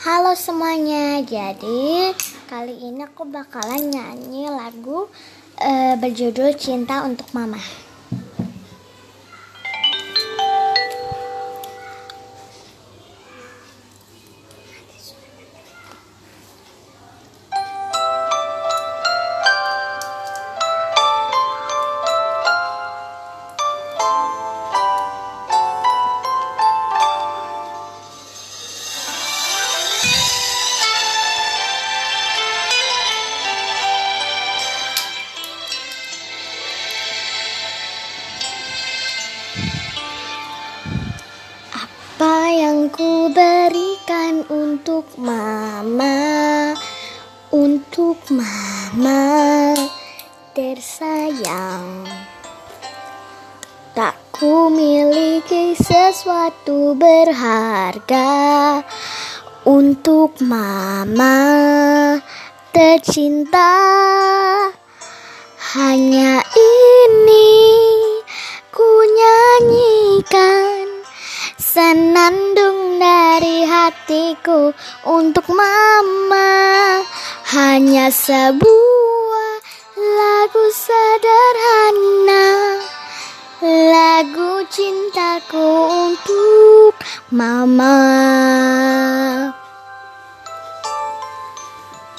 Halo semuanya, jadi kali ini aku bakalan nyanyi lagu uh, berjudul Cinta untuk Mama. Apa yang ku berikan untuk mama? Untuk mama tersayang Tak ku miliki sesuatu berharga. Untuk mama tercinta. Hanya Senandung dari hatiku untuk mama. Hanya sebuah lagu sederhana Lagu cintaku untuk mama